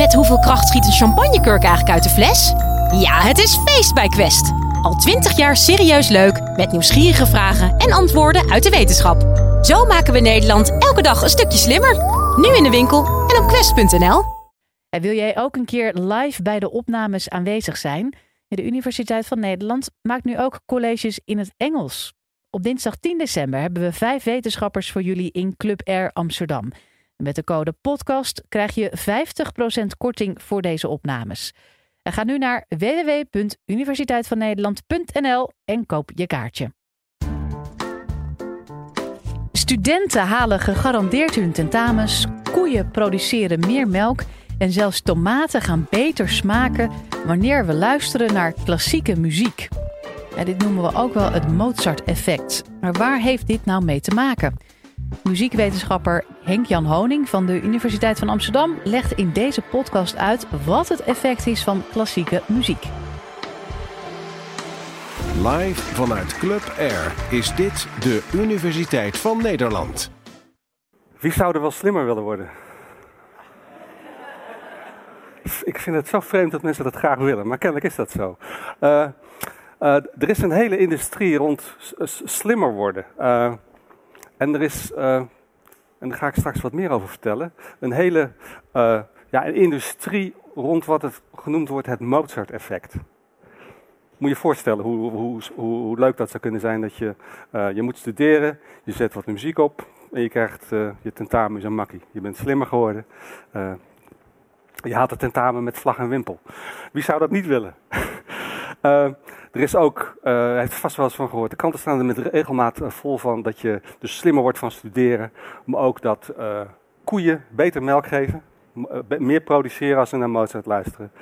Met hoeveel kracht schiet een champagnekurk eigenlijk uit de fles? Ja, het is feest bij Quest. Al twintig jaar serieus leuk, met nieuwsgierige vragen en antwoorden uit de wetenschap. Zo maken we Nederland elke dag een stukje slimmer. Nu in de winkel en op quest.nl. Wil jij ook een keer live bij de opnames aanwezig zijn? De Universiteit van Nederland maakt nu ook colleges in het Engels. Op dinsdag 10 december hebben we vijf wetenschappers voor jullie in Club Air Amsterdam. Met de code podcast krijg je 50% korting voor deze opnames. Ga nu naar www.universiteitvannederland.nl en koop je kaartje. Studenten halen gegarandeerd hun tentamens, koeien produceren meer melk en zelfs tomaten gaan beter smaken wanneer we luisteren naar klassieke muziek. Dit noemen we ook wel het Mozart-effect. Maar waar heeft dit nou mee te maken? Muziekwetenschapper Henk-Jan Honing van de Universiteit van Amsterdam legt in deze podcast uit wat het effect is van klassieke muziek. Live vanuit Club Air is dit de Universiteit van Nederland. Wie zou er wel slimmer willen worden? Ik vind het zo vreemd dat mensen dat graag willen, maar kennelijk is dat zo. Uh, uh, er is een hele industrie rond slimmer worden. Uh, en er is, uh, en daar ga ik straks wat meer over vertellen, een hele uh, ja, een industrie rond wat het genoemd wordt het Mozart-effect. Moet je je voorstellen hoe, hoe, hoe, leuk dat zou kunnen zijn dat je, uh, je moet studeren, je zet wat muziek op en je krijgt je tentamen is een makkie. Je bent slimmer geworden. je haalt het tentamen met vlag en wimpel. Wie zou dat niet willen? Er is ook, uh, hij heeft vast wel eens van gehoord, de kranten staan er met regelmaat eh, vol van dat je dus slimmer wordt van studeren. Maar ook dat uh, koeien beter melk geven, meer produceren als ze naar Mozart luisteren.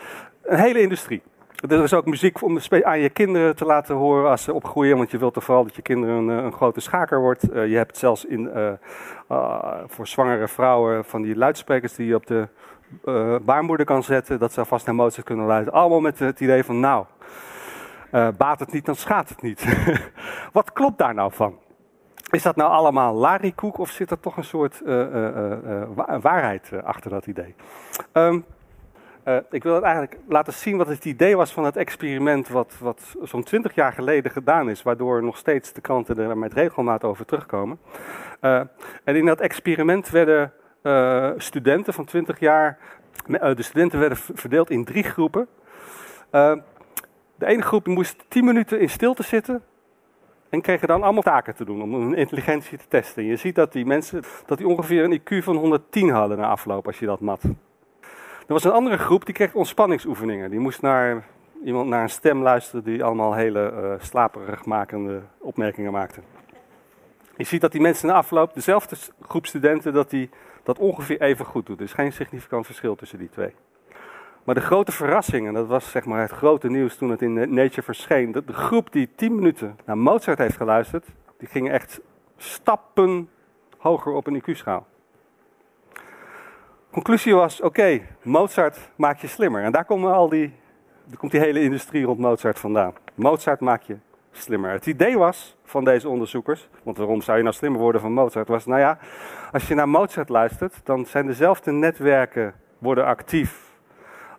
Een hele industrie. Er is ook muziek om aan je kinderen te laten horen als ze opgroeien. Want je wilt toch vooral dat je kinderen een, een grote schaker wordt. Je hebt zelfs in, uh, voor zwangere vrouwen van die luidsprekers die je op de baarmoeder kan zetten. Dat ze alvast naar Mozart kunnen luisteren. Allemaal met het idee van nou, uh, baat het niet, dan schaadt het niet. Wat klopt daar nou van? Is dat nou allemaal larikoek of zit er toch een soort uh, waarheid achter dat idee? Um, ik wil het eigenlijk laten zien wat het idee was van het experiment wat, wat zo'n twintig jaar geleden gedaan is, waardoor nog steeds de kranten er met regelmaat over terugkomen. en in dat experiment werden studenten van 20 jaar, de studenten werden verdeeld in drie groepen. De ene groep moest 10 minuten in stilte zitten en kregen dan allemaal taken te doen om hun intelligentie te testen. je ziet dat die mensen dat die ongeveer een IQ van 110 hadden na afloop als je dat mat. Er was een andere groep die kreeg ontspanningsoefeningen. Die moest naar iemand naar een stem luisteren die allemaal hele uh, slaperig makende opmerkingen maakte. Je ziet dat die mensen na afloop, dezelfde groep studenten, dat die dat ongeveer even goed doet. Er is geen significant verschil tussen die twee. Maar de grote verrassing, en dat was zeg maar het grote nieuws toen het in Nature verscheen, dat de groep die 10 minuten naar Mozart heeft geluisterd, die ging echt stappen hoger op een IQ-schaal. Conclusie was, oké, Mozart maakt je slimmer. En daar komen al die, komt die hele industrie rond Mozart vandaan. Mozart maakt je slimmer. Het idee was van deze onderzoekers, want waarom zou je nou slimmer worden van Mozart, was nou ja, als je naar Mozart luistert, dan zijn dezelfde netwerken worden actief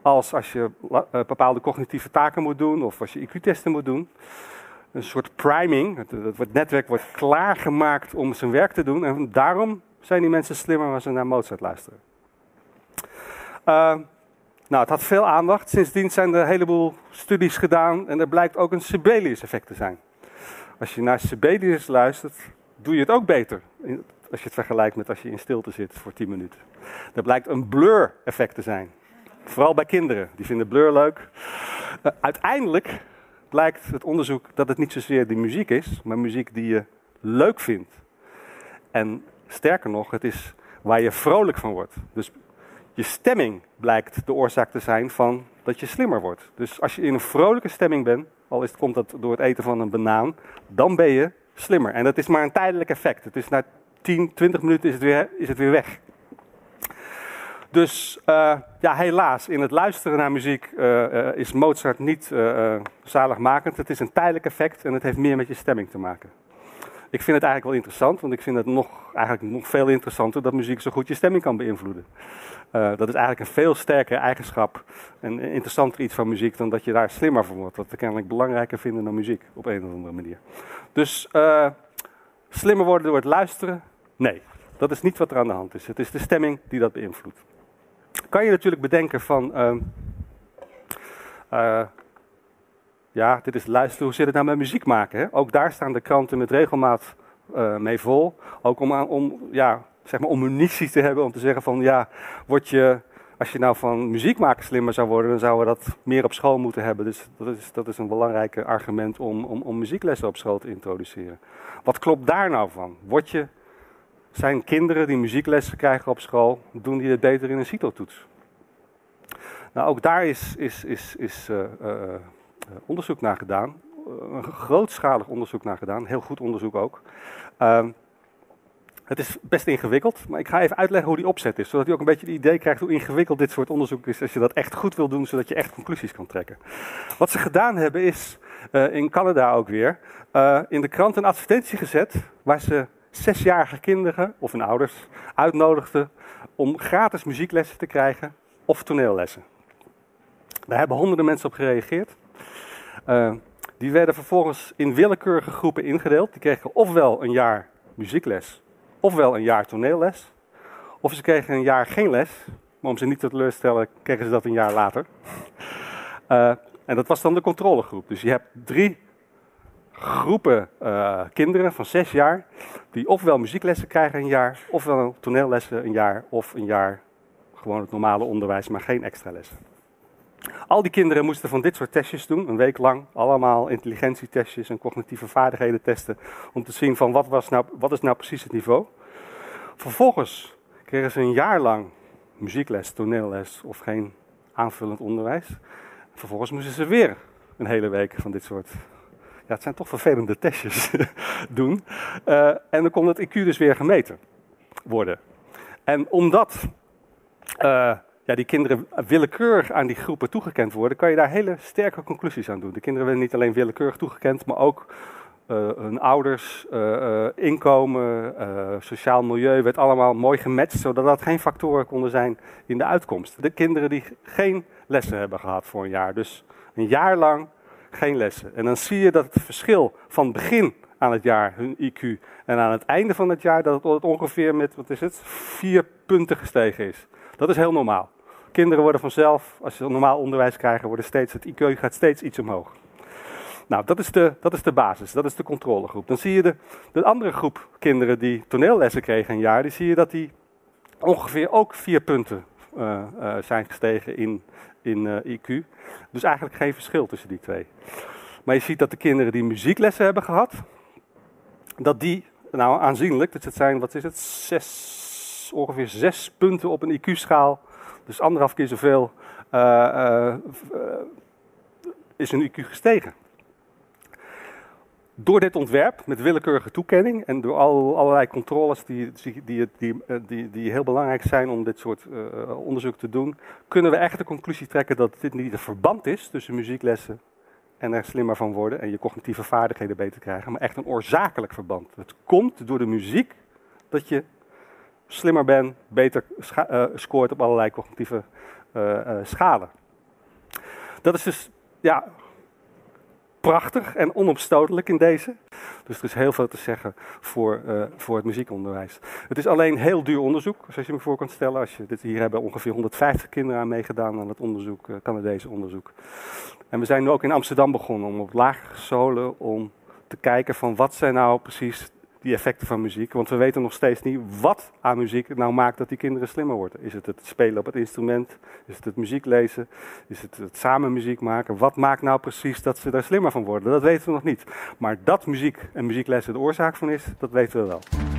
als als je uh, bepaalde cognitieve taken moet doen of als je IQ-testen moet doen. Een soort priming, het, netwerk wordt klaargemaakt om zijn werk te doen en daarom zijn die mensen slimmer als ze naar Mozart luisteren. Uh, nou, het had veel aandacht. Sindsdien zijn er een heleboel studies gedaan en er blijkt ook een Sibelius-effect te zijn. Als je naar Sibelius luistert, doe je het ook beter. Als je het vergelijkt met als je in stilte zit voor 10 minuten. Er blijkt een blur-effect te zijn. Vooral bij kinderen, die vinden Blur leuk. Uh, uiteindelijk blijkt het onderzoek dat het niet zozeer die muziek is, maar muziek die je leuk vindt. En sterker nog, het is waar je vrolijk van wordt. Dus je stemming blijkt de oorzaak te zijn van dat je slimmer wordt. Dus als je in een vrolijke stemming bent, al is komt dat door het eten van een banaan, dan ben je slimmer. En dat is maar een tijdelijk effect. Het is na 10, 20 minuten is het weer, is het weer weg. Dus uh, ja, helaas, in het luisteren naar muziek uh, uh, is Mozart niet zaligmakend. Het is een tijdelijk effect en het heeft meer met je stemming te maken. Ik vind het eigenlijk wel interessant, want ik vind het nog, eigenlijk nog veel interessanter dat muziek zo goed je stemming kan beïnvloeden. Dat is eigenlijk een veel sterkere eigenschap en interessanter iets van muziek dan dat je daar slimmer van wordt. Dat we kennelijk belangrijker vinden dan muziek op een of andere manier. Dus slimmer worden door het luisteren? Nee, dat is niet wat er aan de hand is. Het is de stemming die dat beïnvloedt. Kan je natuurlijk bedenken van. Uh, ja, dit is luisteren, hoe zit het nou met muziek maken? Ook daar staan de kranten met regelmaat uh, mee vol. Ook om, om, ja, zeg maar om munitie te hebben om te zeggen van ja, word je, als je nou van muziek maken slimmer zou worden, dan zouden we dat meer op school moeten hebben. Dus dat is, dat is een belangrijk argument om, om, om muzieklessen op school te introduceren. Wat klopt daar nou van? Word je, zijn kinderen die muzieklessen krijgen op school, doen die het beter in een CITO-toets? Nou, ook daar is, is, is, is uh, uh, onderzoek naar gedaan. een grootschalig onderzoek naar gedaan. Heel goed onderzoek ook. Ehm, het is best ingewikkeld, maar ik ga even uitleggen hoe die opzet is. Zodat u ook een beetje het idee krijgt hoe ingewikkeld dit soort onderzoek is. Als je dat echt goed wil doen, zodat je echt conclusies kan trekken. Wat ze gedaan hebben is, in Canada ook weer, in de krant een advertentie gezet. Waar ze zesjarige kinderen of hun ouders uitnodigden om gratis muzieklessen te krijgen of toneellessen. Daar hebben honderden mensen op gereageerd. Uh, die werden vervolgens in willekeurige groepen ingedeeld. Die kregen ofwel een jaar muziekles, ofwel een jaar toneelles. Of ze kregen een jaar geen les, maar om ze niet te teleurstellen, kregen ze dat een jaar later. Uh, en dat was dan de controlegroep. Dus je hebt drie groepen uh, kinderen van zes jaar, die ofwel muzieklessen krijgen een jaar, ofwel toneellessen een jaar, of een jaar gewoon het normale onderwijs, maar geen extra lessen. Al die kinderen moesten van dit soort testjes doen, een week lang. Allemaal intelligentietestjes en cognitieve vaardigheden testen. Om te zien van wat, was nou, wat is nou precies het niveau. Vervolgens kregen ze een jaar lang muziekles, toneelles of geen aanvullend onderwijs. Vervolgens moesten ze weer een hele week van dit soort. Ja, het zijn toch vervelende testjes doen. Uh, en dan kon het IQ dus weer gemeten worden. En omdat. Uh, ja, die kinderen willekeurig aan die groepen toegekend worden, kan je daar hele sterke conclusies aan doen. De kinderen werden niet alleen willekeurig toegekend, maar ook uh, hun ouders, inkomen, sociaal milieu werd allemaal mooi gematcht, zodat dat geen factoren konden zijn in de uitkomst. De kinderen die geen lessen hebben gehad voor een jaar, dus een jaar lang geen lessen. En dan zie je dat het verschil van begin aan het jaar, hun IQ, en aan het einde van het jaar, dat het ongeveer met, wat is het, vier punten gestegen is. Dat is heel normaal. Kinderen worden vanzelf, als ze normaal onderwijs krijgen, worden steeds, het IQ gaat steeds iets omhoog. Nou, dat is, de, dat is de basis, dat is de controlegroep. Dan zie je de, de andere groep kinderen die toneellessen kregen een jaar, die zie je dat die ongeveer ook vier punten uh, uh, zijn gestegen in, in uh, IQ. Dus eigenlijk geen verschil tussen die twee. Maar je ziet dat de kinderen die muzieklessen hebben gehad, dat die nou aanzienlijk, dus het zijn, wat is het, zes, ongeveer zes punten op een IQ-schaal dus anderhalf keer zoveel is hun IQ gestegen. Door dit ontwerp, met willekeurige toekenning en door al, allerlei controles die, die, die, die, die heel belangrijk zijn om dit soort uh, onderzoek te doen, kunnen we echt de conclusie trekken dat dit niet een verband is tussen muzieklessen en er slimmer van worden en je cognitieve vaardigheden beter krijgen, maar echt een oorzakelijk verband. Het komt door de muziek dat je slimmer ben, beter scoort op allerlei cognitieve schalen. Dat is dus ja, prachtig en onopstotelijk in deze. Dus er is heel veel te zeggen voor, voor het muziekonderwijs. Het is alleen heel duur onderzoek, zoals je me voor kan stellen. Als je dit hier hebben ongeveer 150 kinderen aan meegedaan aan het onderzoek, Canadese onderzoek. En we zijn nu ook in Amsterdam begonnen om op lagere scholen om te kijken van wat zijn nou precies die effecten van muziek. Want we weten nog steeds niet wat aan muziek nou maakt dat die kinderen slimmer worden. Is het het spelen op het instrument? Is het het muziek lezen? Is het het samen muziek maken? Wat maakt nou precies dat ze daar slimmer van worden? Dat weten we nog niet. Maar dat muziek en muzieklessen de oorzaak van is, dat weten we wel.